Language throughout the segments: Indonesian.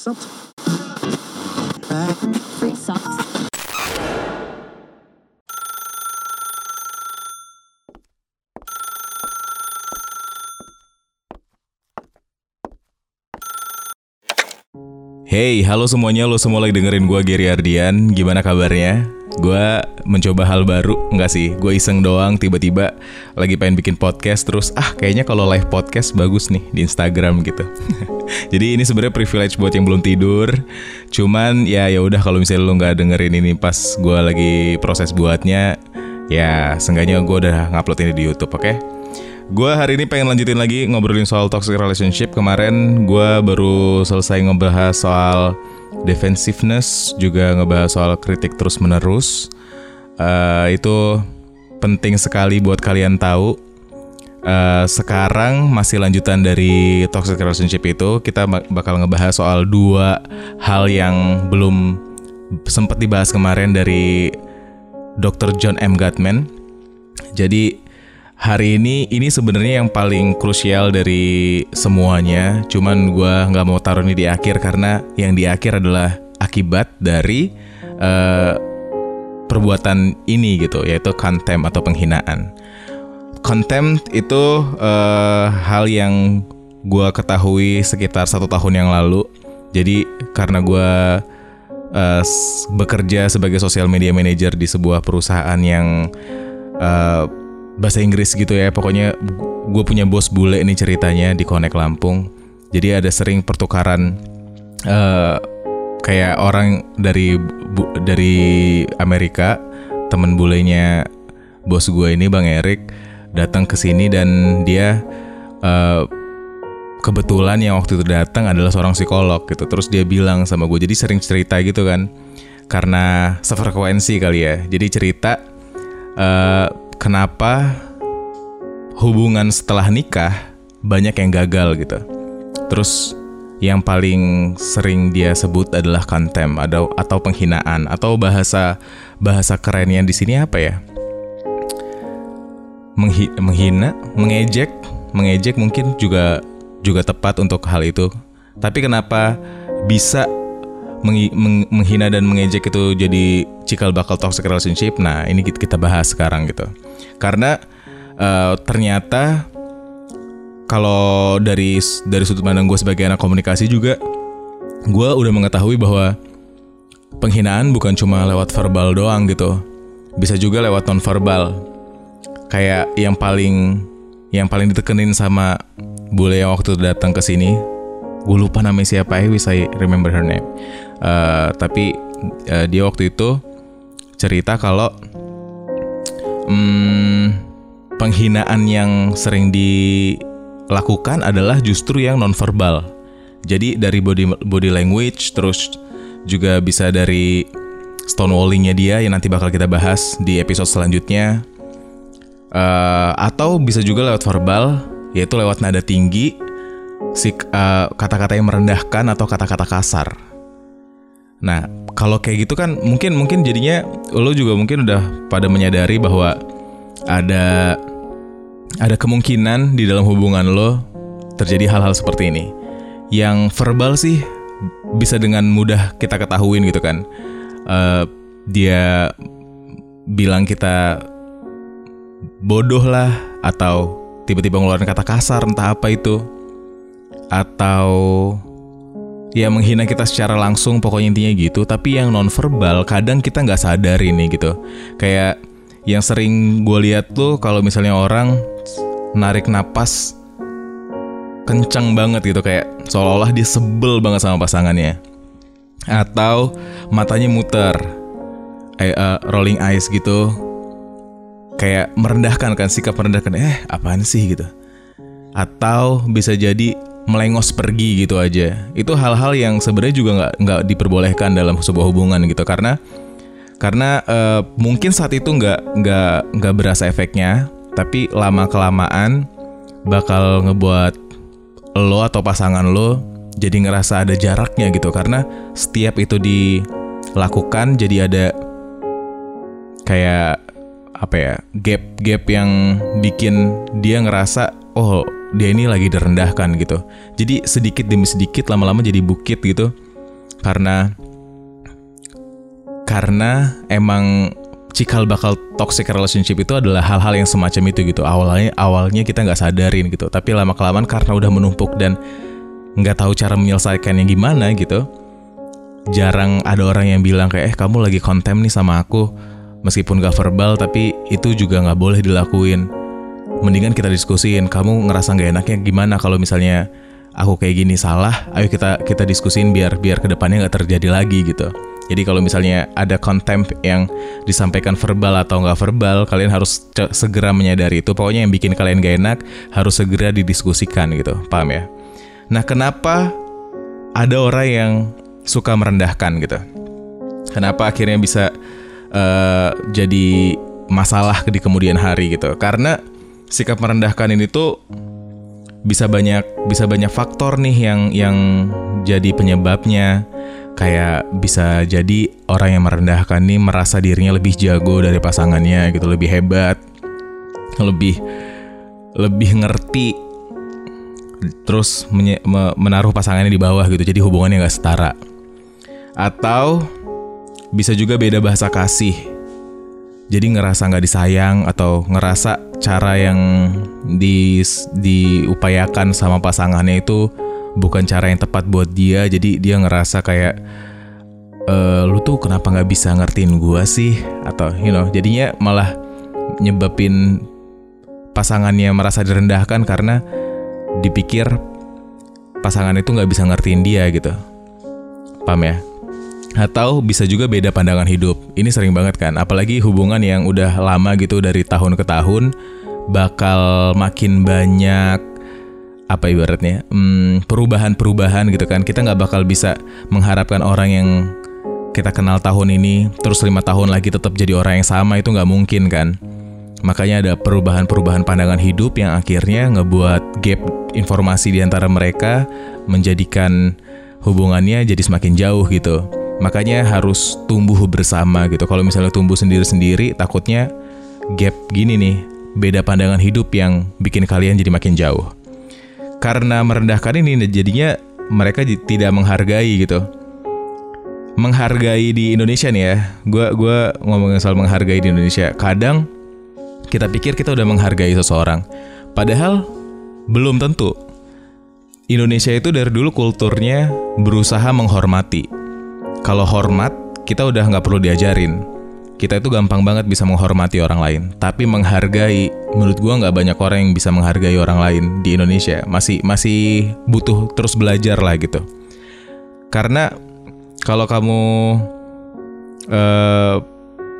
Hey, halo semuanya, lo semua lagi dengerin gue Gary Ardian. Gimana kabarnya? Gue mencoba hal baru, enggak sih? Gue iseng doang, tiba-tiba lagi pengen bikin podcast terus. Ah, kayaknya kalau live podcast bagus nih di Instagram gitu. Jadi ini sebenarnya privilege buat yang belum tidur. Cuman ya ya udah kalau misalnya lo nggak dengerin ini pas gue lagi proses buatnya, ya seenggaknya gue udah ngupload ini di YouTube, oke? Gue hari ini pengen lanjutin lagi ngobrolin soal toxic relationship. Kemarin gue baru selesai ngebahas soal defensiveness, juga ngebahas soal kritik terus Eh, itu penting sekali buat kalian tahu. Eh, sekarang masih lanjutan dari toxic relationship itu kita bak- bakal ngebahas soal dua hal yang belum sempat dibahas kemarin dari Dr. John M. Gottman. Jadi hari ini ini sebenarnya yang paling krusial dari semuanya. Cuman gua nggak mau taruh ini di akhir karena yang di akhir adalah akibat dari eh, perbuatan ini gitu, yaitu contempt atau penghinaan. Contempt itu eh, hal yang gua ketahui sekitar satu tahun yang lalu. Jadi karena gua eh, s- bekerja sebagai social media manager di sebuah perusahaan yang eh, bahasa Inggris gitu ya pokoknya gue punya bos bule nih ceritanya di Connect Lampung jadi ada sering pertukaran eh, kayak orang dari bu- dari Amerika temen bulenya bos gue ini Bang Erik datang ke sini dan dia eh, kebetulan yang waktu itu datang adalah seorang psikolog gitu terus dia bilang sama gue jadi sering cerita gitu kan karena sefrekuensi kali ya jadi cerita eh, kenapa hubungan setelah nikah banyak yang gagal gitu. Terus yang paling sering dia sebut adalah contempt atau atau penghinaan atau bahasa bahasa kerennya di sini apa ya? Menghi- menghina, mengejek, mengejek mungkin juga juga tepat untuk hal itu. Tapi kenapa bisa menghi- meng- menghina dan mengejek itu jadi cikal bakal toxic relationship. Nah, ini kit- kita bahas sekarang gitu. Karena eh, ternyata kalau dari dari sudut pandang gue sebagai anak komunikasi juga gue udah mengetahui bahwa penghinaan bukan cuma lewat verbal doang gitu. Bisa juga lewat non verbal. Kayak yang paling yang paling ditekenin sama bule yang waktu datang ke sini gue lupa namanya siapa wish I remember her name Eh, tapi eh, dia waktu itu cerita kalau hmm, penghinaan yang sering dilakukan adalah justru yang nonverbal jadi dari body body language terus juga bisa dari stonewallingnya dia yang nanti bakal kita bahas di episode selanjutnya Eh, atau bisa juga lewat verbal yaitu lewat nada tinggi si eh, kata-kata yang merendahkan atau kata-kata kasar. Nah, kalau kayak gitu kan mungkin mungkin jadinya lo juga mungkin udah pada menyadari bahwa ada ada kemungkinan di dalam hubungan lo terjadi hal-hal seperti ini. Yang verbal sih bisa dengan mudah kita ketahuin gitu kan. Eh, dia bilang kita bodoh lah atau tiba-tiba ngeluarin kata kasar entah apa itu atau ya menghina kita secara langsung pokoknya intinya gitu tapi yang non verbal kadang kita nggak sadar ini gitu kayak yang sering gue lihat tuh kalau misalnya orang narik napas kencang banget gitu kayak seolah-olah dia sebel banget sama pasangannya. Atau matanya muter eh, eh, rolling eyes gitu. Kayak merendahkan kan sikap merendahkan eh apaan sih? gitu. Atau bisa jadi melengos pergi gitu aja. Itu hal-hal yang sebenarnya juga nggak nggak diperbolehkan dalam sebuah hubungan gitu. Karena karena eh, mungkin saat itu nggak nggak nggak berasa efeknya tapi lama kelamaan bakal ngebuat lo atau pasangan lo jadi ngerasa ada jaraknya gitu. Karena setiap itu dilakukan jadi ada kayak apa ya gap-gap yang bikin dia ngerasa oh dia ini lagi direndahkan gitu. Jadi sedikit demi sedikit lama-lama jadi bukit gitu. Karena karena emang cikal bakal toxic relationship itu adalah hal-hal yang semacam itu gitu. Awalnya awalnya kita nggak sadarin gitu. Tapi lama kelamaan karena udah menumpuk dan nggak tahu cara menyelesaikannya gimana gitu jarang ada orang yang bilang kayak eh kamu lagi kontem nih sama aku. Meskipun gak verbal tapi itu juga nggak boleh dilakuin. Mendingan kita diskusin kamu ngerasa nggak enaknya gimana kalau misalnya aku kayak gini salah? Ayo kita kita diskusin biar biar ke depannya nggak terjadi lagi gitu jadi kalau misalnya ada contempt yang disampaikan verbal atau nggak verbal, kalian harus segera menyadari itu. Pokoknya yang bikin kalian gak enak harus segera didiskusikan gitu, paham ya? Nah kenapa ada orang yang suka merendahkan gitu? Kenapa akhirnya bisa uh, jadi masalah di kemudian hari gitu? Karena sikap merendahkan ini tuh bisa banyak bisa banyak faktor nih yang yang jadi penyebabnya kayak bisa jadi orang yang merendahkan nih merasa dirinya lebih jago dari pasangannya gitu, lebih hebat, lebih lebih ngerti terus menaruh pasangannya di bawah gitu. Jadi hubungannya nggak setara. Atau bisa juga beda bahasa kasih. Jadi ngerasa nggak disayang atau ngerasa cara yang di, diupayakan sama pasangannya itu bukan cara yang tepat buat dia. Jadi dia ngerasa kayak e, lu tuh kenapa nggak bisa ngertiin gua sih? Atau you know jadinya malah nyebabin pasangannya merasa direndahkan karena dipikir pasangan itu nggak bisa ngertiin dia gitu. Paham ya? Atau bisa juga beda pandangan hidup. Ini sering banget kan. Apalagi hubungan yang udah lama gitu dari tahun ke tahun bakal makin banyak apa ibaratnya hmm, perubahan-perubahan gitu kan. Kita nggak bakal bisa mengharapkan orang yang kita kenal tahun ini terus lima tahun lagi tetap jadi orang yang sama itu nggak mungkin kan. Makanya ada perubahan-perubahan pandangan hidup yang akhirnya ngebuat gap informasi di antara mereka menjadikan hubungannya jadi semakin jauh gitu. Makanya harus tumbuh bersama gitu. Kalau misalnya tumbuh sendiri-sendiri takutnya gap gini nih beda pandangan hidup yang bikin kalian jadi makin jauh karena merendahkan ini jadinya mereka tidak menghargai gitu. Menghargai di Indonesia nih ya. Gue gua ngomongin soal menghargai di Indonesia. Kadang kita pikir kita udah menghargai seseorang. Padahal belum tentu. Indonesia itu dari dulu kulturnya berusaha menghormati. Kalau hormat kita udah nggak perlu diajarin kita itu gampang banget bisa menghormati orang lain. Tapi menghargai, menurut gua nggak banyak orang yang bisa menghargai orang lain di Indonesia. Masih masih butuh terus belajar lah gitu. Karena kalau kamu uh,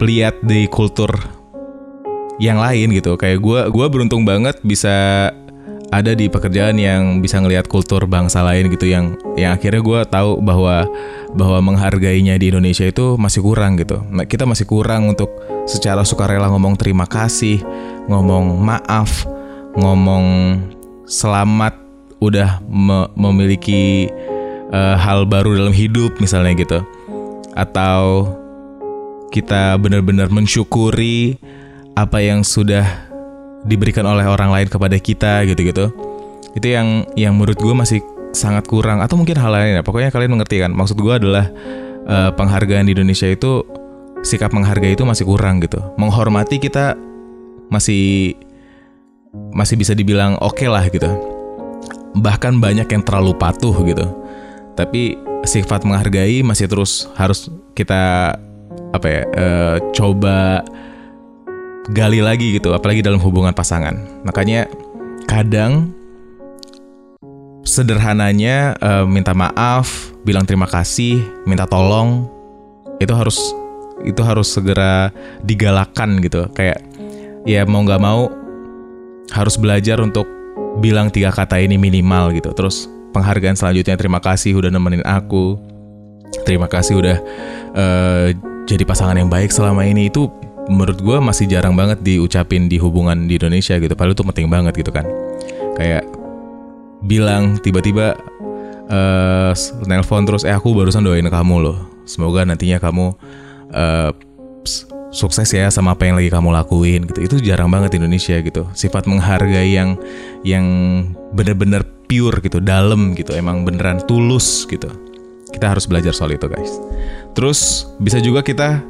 lihat di kultur yang lain gitu, kayak gua gua beruntung banget bisa ada di pekerjaan yang bisa ngelihat kultur bangsa lain gitu yang yang akhirnya gue tahu bahwa bahwa menghargainya di Indonesia itu masih kurang gitu. Kita masih kurang untuk secara sukarela ngomong terima kasih ngomong maaf ngomong selamat udah me memiliki uh, hal baru dalam hidup misalnya gitu. Atau kita benar-benar mensyukuri apa yang sudah diberikan oleh orang lain kepada kita gitu-gitu. Itu yang yang menurut gue masih sangat kurang atau mungkin hal lain ya. Pokoknya kalian mengerti kan maksud gue adalah uh, penghargaan di Indonesia itu sikap menghargai itu masih kurang gitu. Menghormati kita masih masih bisa dibilang oke okay lah gitu. Bahkan banyak yang terlalu patuh gitu. Tapi sifat menghargai masih terus harus kita apa ya uh, coba gali lagi gitu, apalagi dalam hubungan pasangan. Makanya kadang sederhananya uh, minta maaf, bilang terima kasih, minta tolong itu harus itu harus segera digalakan gitu. Kayak ya mau nggak mau harus belajar untuk bilang tiga kata ini minimal gitu. Terus penghargaan selanjutnya terima kasih udah nemenin aku. Terima kasih udah uh, jadi pasangan yang baik selama ini itu menurut gue masih jarang banget diucapin di hubungan di Indonesia gitu. Padahal itu penting banget gitu kan. Kayak bilang tiba-tiba uh, nelpon terus eh aku barusan doain kamu loh. Semoga nantinya kamu uh, sukses ya sama apa yang lagi kamu lakuin gitu. Itu jarang banget di Indonesia gitu. Sifat menghargai yang yang bener-bener pure gitu dalam gitu emang beneran tulus gitu. Kita harus belajar soal itu guys. Terus bisa juga kita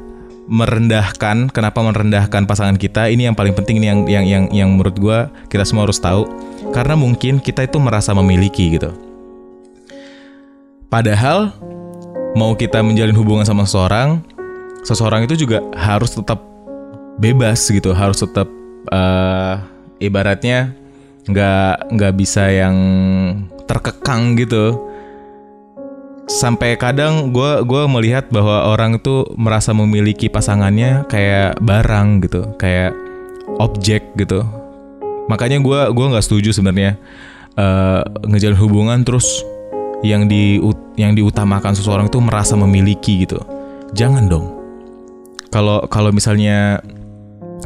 merendahkan. Kenapa merendahkan pasangan kita? Ini yang paling penting ini yang yang yang yang menurut gue kita semua harus tahu. Karena mungkin kita itu merasa memiliki gitu. Padahal mau kita menjalin hubungan sama seseorang, seseorang itu juga harus tetap bebas gitu, harus tetap uh, ibaratnya nggak nggak bisa yang terkekang gitu sampai kadang gue gua melihat bahwa orang itu merasa memiliki pasangannya kayak barang gitu kayak objek gitu. Makanya gue gua nggak setuju sebenarnya uh, ngejalin hubungan terus yang di yang diutamakan seseorang itu merasa memiliki gitu. Jangan dong. Kalau kalau misalnya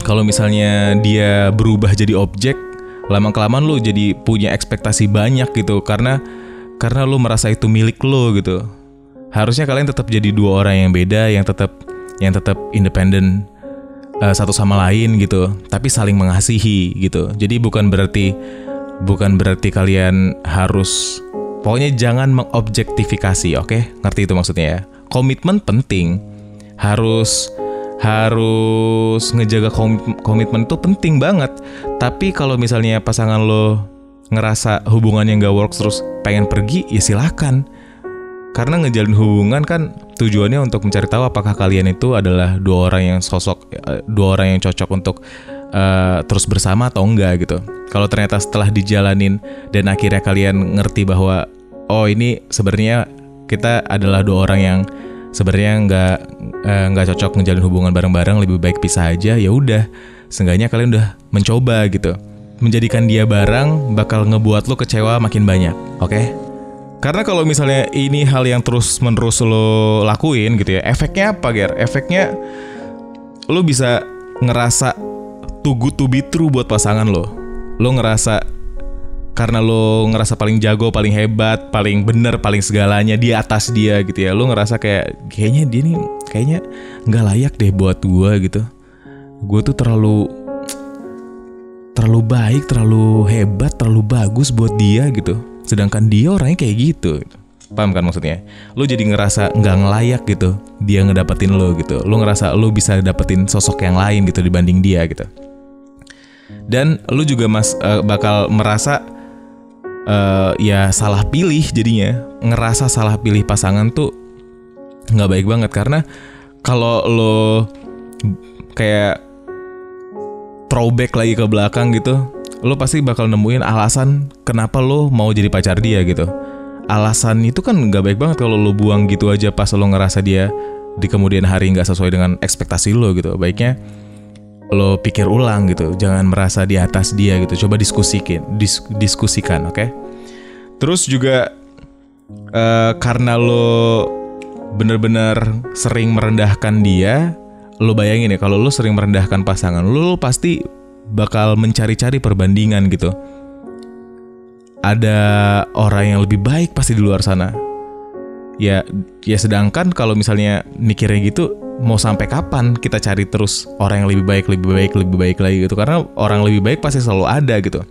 kalau misalnya dia berubah jadi objek lama kelamaan lu jadi punya ekspektasi banyak gitu. Karena karena lu merasa itu milik lu gitu. Harusnya kalian tetap jadi dua orang yang beda yang tetap yang tetap independen uh, satu sama lain gitu. Tapi saling mengasihi gitu. Jadi bukan berarti bukan berarti kalian harus pokoknya jangan mengobjektifikasi oke? Okay? ngerti itu maksudnya ya? Komitmen penting. Harus harus ngejaga komitmen itu penting banget. Tapi kalau misalnya pasangan lo ngerasa hubungannya nggak works terus pengen pergi, ya silahkan. Karena ngejalin hubungan kan tujuannya untuk mencari tahu apakah kalian itu adalah dua orang yang sosok, eh, dua orang yang cocok untuk uh, terus bersama atau enggak gitu. Kalau ternyata setelah dijalanin dan akhirnya kalian ngerti bahwa oh ini sebenarnya kita adalah dua orang yang sebenarnya nggak eh, nggak cocok ngejalin hubungan bareng-bareng lebih baik pisah aja ya udah seenggaknya kalian udah mencoba gitu menjadikan dia barang bakal ngebuat lo kecewa makin banyak oke okay? karena kalau misalnya ini hal yang terus menerus lo lakuin gitu ya efeknya apa ger efeknya lo bisa ngerasa too good to be true buat pasangan lo lo ngerasa karena lo ngerasa paling jago, paling hebat, paling bener, paling segalanya di atas dia gitu ya. Lo ngerasa kayak kayaknya dia nih kayaknya nggak layak deh buat gue gitu. Gue tuh terlalu terlalu baik, terlalu hebat, terlalu bagus buat dia gitu. Sedangkan dia orangnya kayak gitu. Paham kan maksudnya? Lo jadi ngerasa nggak ngelayak gitu dia ngedapetin lo gitu. Lo ngerasa lo bisa dapetin sosok yang lain gitu dibanding dia gitu. Dan lo juga mas uh, bakal merasa uh, ya salah pilih jadinya ngerasa salah pilih pasangan tuh nggak baik banget karena kalau lo kayak throwback lagi ke belakang gitu lo pasti bakal nemuin alasan kenapa lo mau jadi pacar dia gitu. Alasan itu kan nggak baik banget kalau lo buang gitu aja pas lo ngerasa dia di kemudian hari nggak sesuai dengan ekspektasi lo gitu. Baiknya lo pikir ulang gitu jangan merasa di atas dia gitu. Coba diskusikan dis diskusikan oke? Okay? terus juga uh, karena lo bener-bener sering merendahkan dia lo bayangin ya kalau lo sering merendahkan pasangan lo, lo pasti bakal mencari-cari perbandingan gitu ada orang yang lebih baik pasti di luar sana ya ya sedangkan kalau misalnya mikirnya gitu mau sampai kapan kita cari terus orang yang lebih baik, lebih baik, lebih baik lagi gitu. Karena orang lebih baik pasti selalu ada gitu.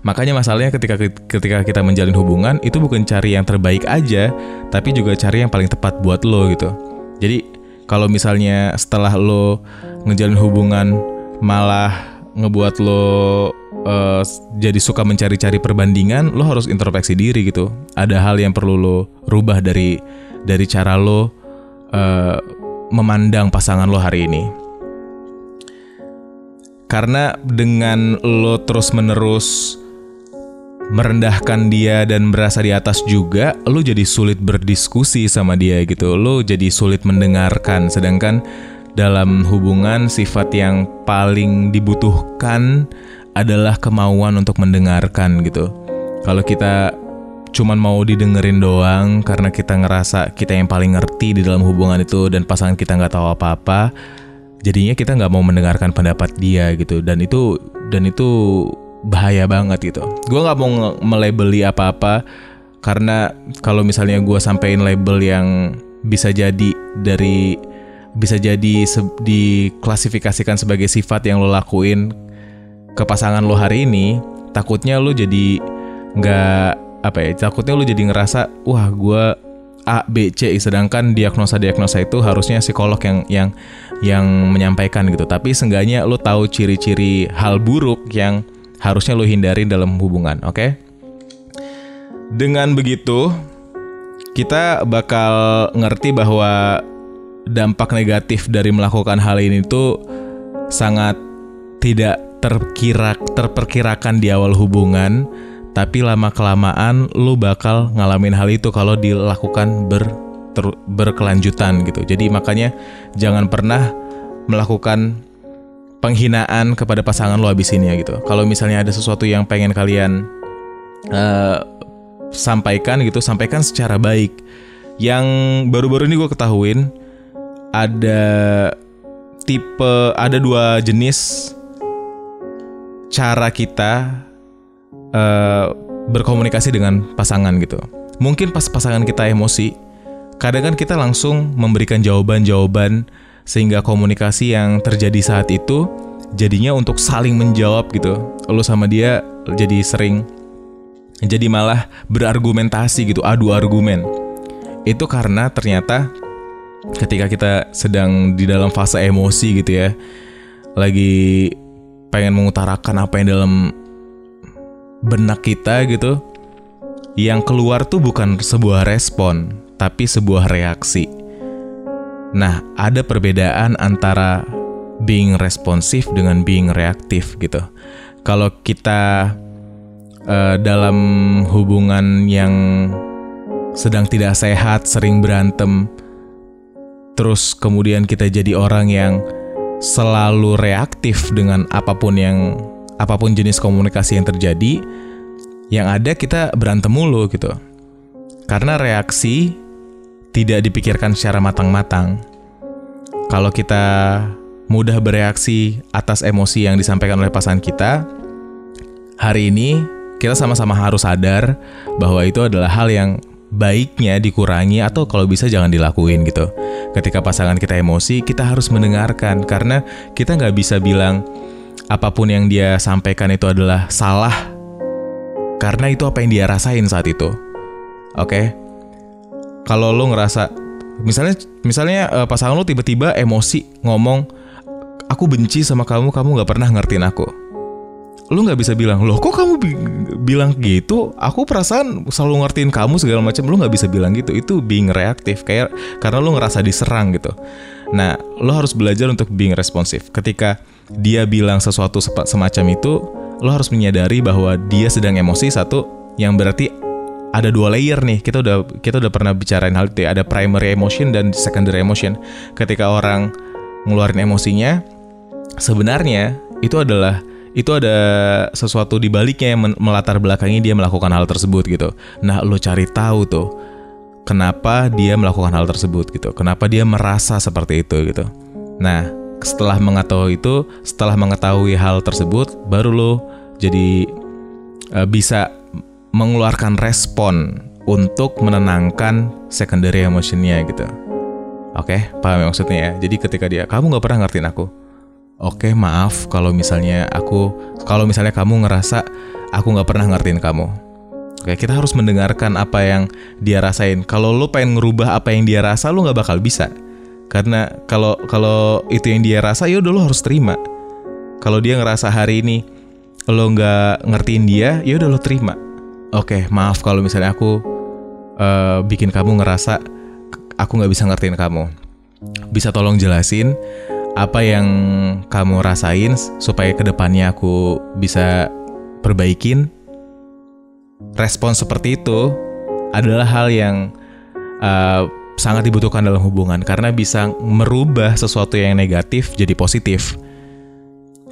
Makanya masalahnya ketika ketika kita menjalin hubungan itu bukan cari yang terbaik aja, tapi juga cari yang paling tepat buat lo gitu. Jadi kalau misalnya setelah lo ngejalin hubungan malah ngebuat lo uh, jadi suka mencari-cari perbandingan, lo harus introspeksi diri gitu. Ada hal yang perlu lo rubah dari dari cara lo uh, memandang pasangan lo hari ini. Karena dengan lo terus-menerus merendahkan dia dan merasa di atas juga, lo jadi sulit berdiskusi sama dia gitu. Lo jadi sulit mendengarkan. Sedangkan dalam hubungan sifat yang paling dibutuhkan adalah kemauan untuk mendengarkan gitu. Kalau kita cuman mau didengerin doang karena kita ngerasa kita yang paling ngerti di dalam hubungan itu dan pasangan kita nggak tahu apa-apa jadinya kita nggak mau mendengarkan pendapat dia gitu dan itu dan itu bahaya banget gitu gue nggak mau melabeli apa-apa karena kalau misalnya gue sampein label yang bisa jadi dari bisa jadi se diklasifikasikan sebagai sifat yang lo lakuin ke pasangan lo hari ini takutnya lo jadi nggak apa ya takutnya lu jadi ngerasa wah gue A, B, C sedangkan diagnosa-diagnosa itu harusnya psikolog yang yang yang menyampaikan gitu. Tapi seenggaknya lu tahu ciri-ciri hal buruk yang harusnya lu hindari dalam hubungan, oke? Dengan begitu, kita bakal ngerti bahwa dampak negatif dari melakukan hal ini itu sangat tidak terkira terperkirakan di awal hubungan tapi lama kelamaan lu bakal ngalamin hal itu kalau dilakukan ber ter, berkelanjutan gitu. Jadi makanya jangan pernah melakukan penghinaan kepada pasangan lu habis ini ya gitu. Kalau misalnya ada sesuatu yang pengen kalian uh, sampaikan gitu, sampaikan secara baik. Yang baru-baru ini gue ketahuin ada tipe ada dua jenis cara kita uh, berkomunikasi dengan pasangan gitu. Mungkin pas pasangan kita emosi, kadang kan kita langsung memberikan jawaban-jawaban sehingga komunikasi yang terjadi saat itu jadinya untuk saling menjawab gitu. Lo sama dia jadi sering jadi malah berargumentasi gitu, adu argumen. Itu karena ternyata ketika kita sedang di dalam fase emosi gitu ya, lagi pengen mengutarakan apa yang dalam benak kita gitu yang keluar tuh bukan sebuah respon tapi sebuah reaksi. Nah, ada perbedaan antara being responsif dengan being reaktif gitu. Kalau kita uh, dalam hubungan yang sedang tidak sehat, sering berantem, terus kemudian kita jadi orang yang selalu reaktif dengan apa pun yang apa pun jenis komunikasi yang terjadi, yang ada kita berantem mulu gitu. Karena reaksi tidak dipikirkan secara matang-matang. Kalau kita mudah bereaksi atas emosi yang disampaikan oleh pasangan kita, hari ini kita sama-sama harus sadar bahwa itu adalah hal yang baiknya dikurangi atau kalau bisa jangan dilakuin gitu. Ketika pasangan kita emosi, kita harus mendengarkan karena kita nggak bisa bilang apa pun yang dia sampaikan itu adalah salah karena itu apa yang dia rasain saat itu. Oke. Okay? Kalau lo ngerasa misalnya misalnya uh, pasangan lo tiba-tiba emosi ngomong aku benci sama kamu, kamu nggak pernah ngertiin aku. Lo nggak bisa bilang, loh kok kamu bi bilang gitu? Aku perasaan selalu ngertiin kamu segala macam. Lo nggak bisa bilang gitu. Itu being reaktif, kayak karena lo ngerasa diserang gitu. Nah, lo harus belajar untuk being responsif. Ketika dia bilang sesuatu semacam itu, lo harus menyadari bahwa dia sedang emosi satu yang berarti ada dua layer nih. Kita udah kita udah pernah bicarain hal itu. Ya. Ada primary emotion dan secondary emotion. Ketika orang ngeluarin emosinya, sebenarnya itu adalah itu ada sesuatu di baliknya yang melatar belakangi dia melakukan hal tersebut gitu. Nah, lo cari tahu tuh kenapa dia melakukan hal tersebut gitu. Kenapa dia merasa seperti itu gitu. Nah, setelah mengetahui itu, setelah mengetahui hal tersebut, baru lo jadi uh, bisa mengeluarkan respon untuk menenangkan secondary emotionnya gitu. Oke, okay, paham ya maksudnya ya. Jadi ketika dia, kamu nggak pernah ngertiin aku. Oke, okay, maaf kalau misalnya aku, kalau misalnya kamu ngerasa aku nggak pernah ngertiin kamu. Oke, kita harus mendengarkan apa yang dia rasain. Kalau lo pengen ngerubah apa yang dia rasa, lo nggak bakal bisa karena kalau kalau itu yang dia rasa ya udah lo harus terima. Kalau dia ngerasa hari ini lo nggak ngertiin dia, ya udah lo terima. Oke, maaf kalau misalnya aku uh, bikin kamu ngerasa aku nggak bisa ngertiin kamu. Bisa tolong jelasin apa yang kamu rasain supaya ke depannya aku bisa perbaikin. Respon seperti itu adalah hal yang uh, sangat dibutuhkan dalam hubungan karena bisa merubah sesuatu yang negatif jadi positif.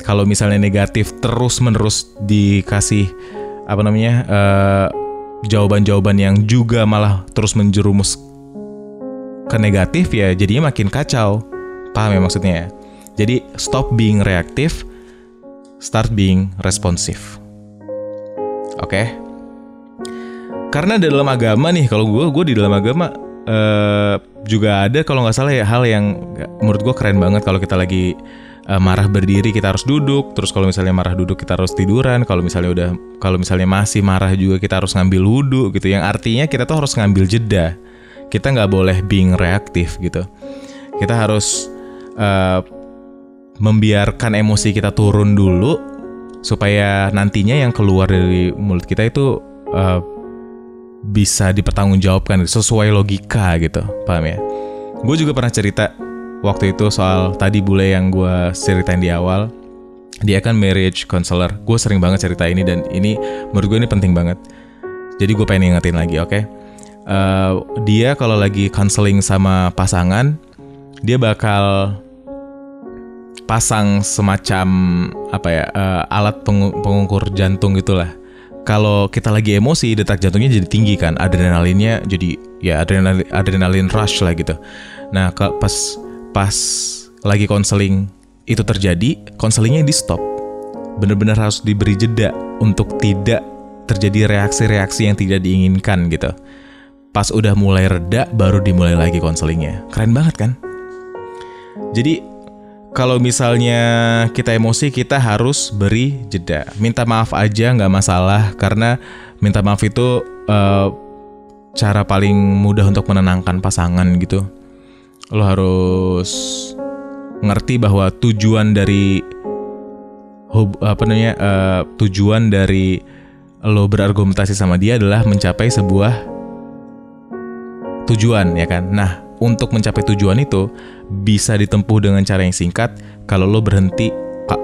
Kalau misalnya negatif terus-menerus dikasih apa namanya jawaban jawaban-jawaban yang juga malah terus menjerumus ke negatif ya jadinya makin kacau. Paham ya maksudnya ya? Jadi stop being reaktif, start being responsif. Oke? Okay? Karena dalam agama nih, kalau gue gue di dalam agama uh, juga ada kalau nggak salah ya hal yang menurut gue keren banget kalau kita lagi uh, marah berdiri kita harus duduk. Terus kalau misalnya marah duduk kita harus tiduran. Kalau misalnya udah kalau misalnya masih marah juga kita harus ngambil wudhu gitu. Yang artinya kita tuh harus ngambil jeda. Kita nggak boleh being reaktif gitu. Kita harus uh, membiarkan emosi kita turun dulu supaya nantinya yang keluar dari mulut kita itu uh, bisa dipertanggungjawabkan sesuai logika gitu, paham ya? Gue juga pernah cerita waktu itu soal tadi bule yang gue ceritain di awal. Dia kan marriage counselor. Gue sering banget cerita ini dan ini menurut gue ini penting banget. Jadi gue pengen ingetin lagi, oke? Okay? Uh, dia kalau lagi counseling sama pasangan, dia bakal pasang semacam apa ya uh, alat pengukur jantung gitulah kalau kita lagi emosi detak jantungnya jadi tinggi kan adrenalinnya jadi ya adrenalin adrenalin rush lah gitu nah pas pas lagi konseling itu terjadi konselingnya di stop bener-bener harus diberi jeda untuk tidak terjadi reaksi-reaksi yang tidak diinginkan gitu pas udah mulai reda baru dimulai lagi konselingnya keren banget kan jadi kalau misalnya kita emosi kita harus beri jeda. Minta maaf aja nggak masalah karena minta maaf itu uh, cara paling mudah untuk menenangkan pasangan gitu. Lo harus ngerti bahwa tujuan dari hub, apa namanya uh, tujuan dari lo berargumentasi sama dia adalah mencapai sebuah tujuan ya kan. Nah, untuk mencapai tujuan itu bisa ditempuh dengan cara yang singkat kalau lo berhenti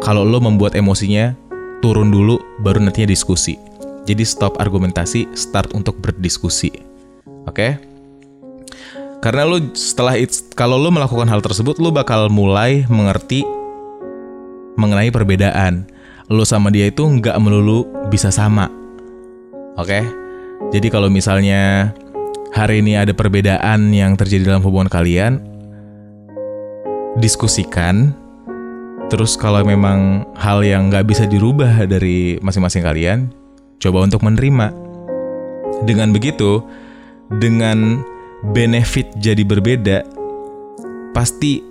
kalau lo membuat emosinya turun dulu baru nantinya diskusi. Jadi stop argumentasi, start untuk berdiskusi. Oke? Okay? Karena lo setelah it, kalau lo melakukan hal tersebut lo bakal mulai mengerti mengenai perbedaan. Lo sama dia itu nggak melulu bisa sama. Oke? Jadi kalau misalnya hari ini ada perbedaan yang terjadi dalam hubungan kalian, diskusikan. Terus kalau memang hal yang nggak bisa dirubah dari masing-masing kalian, coba untuk menerima. Dengan begitu, dengan benefit jadi berbeda, pasti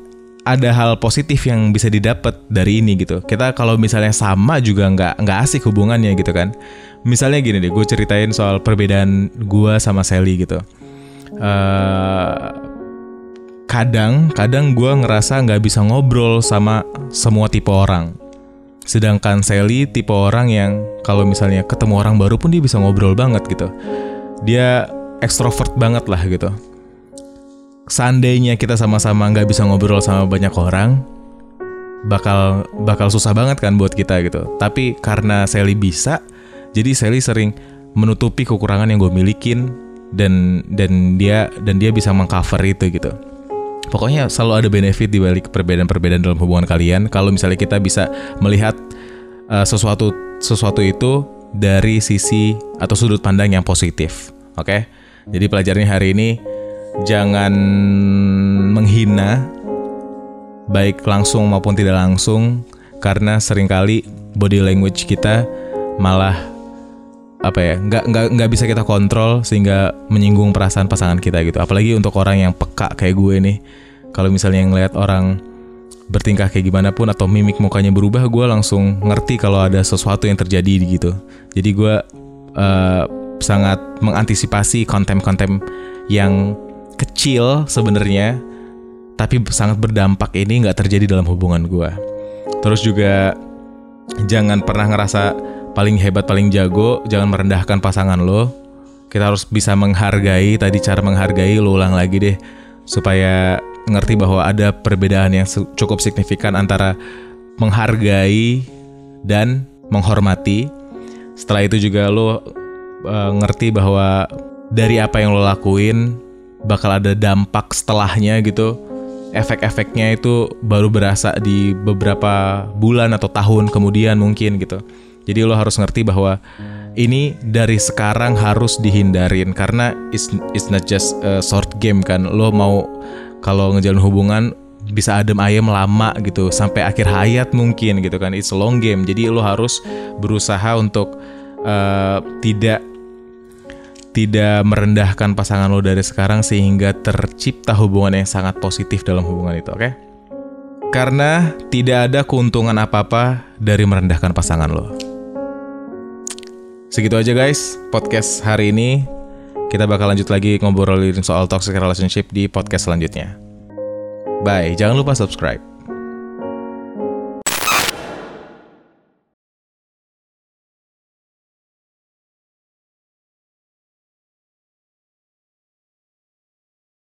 ada hal positif yang bisa didapat dari ini gitu. Kita kalau misalnya sama juga nggak nggak asik hubungannya gitu kan. Misalnya gini deh, gue ceritain soal perbedaan gue sama Sally gitu. Uh, kadang kadang gue ngerasa nggak bisa ngobrol sama semua tipe orang. Sedangkan Sally tipe orang yang kalau misalnya ketemu orang baru pun dia bisa ngobrol banget gitu. Dia ekstrovert banget lah gitu seandainya kita sama-sama nggak bisa ngobrol sama banyak orang, bakal bakal susah banget kan buat kita gitu. Tapi karena Sally bisa, jadi Sally sering menutupi kekurangan yang gue milikin dan dan dia dan dia bisa mengcover itu gitu. Pokoknya selalu ada benefit di balik perbedaan-perbedaan dalam hubungan kalian. Kalau misalnya kita bisa melihat uh, sesuatu sesuatu itu dari sisi atau sudut pandang yang positif. Oke. Okay? Jadi pelajarannya hari ini jangan menghina baik langsung maupun tidak langsung karena sering kali body language kita malah apa ya nggak nggak nggak bisa kita kontrol sehingga menyinggung perasaan pasangan kita gitu. Apalagi untuk orang yang peka kayak gue nih. Kalau misalnya ngelihat orang bertingkah kayak gimana pun atau mimik mukanya berubah gue langsung ngerti kalau ada sesuatu yang terjadi gitu. Jadi gue uh, sangat mengantisipasi konten-konten yang kecil sebenarnya tapi sangat berdampak ini nggak terjadi dalam hubungan gue. Terus juga jangan pernah ngerasa paling hebat, paling jago, jangan merendahkan pasangan lo. Kita harus bisa menghargai, tadi cara menghargai lo ulang lagi deh, supaya ngerti bahwa ada perbedaan yang cukup signifikan antara menghargai dan menghormati. Setelah itu juga lo uh, ngerti bahwa dari apa yang lo lakuin bakal ada dampak setelahnya gitu. Efek-efeknya itu baru berasa di beberapa bulan atau tahun kemudian mungkin gitu. Jadi lo harus ngerti bahwa ini dari sekarang harus dihindarin karena it's, it's not just a short game kan. Lo mau kalau ngejalan hubungan bisa adem ayam lama gitu sampai akhir hayat mungkin gitu kan. It's a long game. Jadi lo harus berusaha untuk uh, tidak tidak merendahkan pasangan lo dari sekarang sehingga tercipta hubungan yang sangat positif dalam hubungan itu, oke? Okay? Karena tidak ada keuntungan apa-apa dari merendahkan pasangan lo. Segitu aja guys, podcast hari ini. Kita bakal lanjut lagi ngobrolin soal toxic relationship di podcast selanjutnya. Bye, jangan lupa subscribe.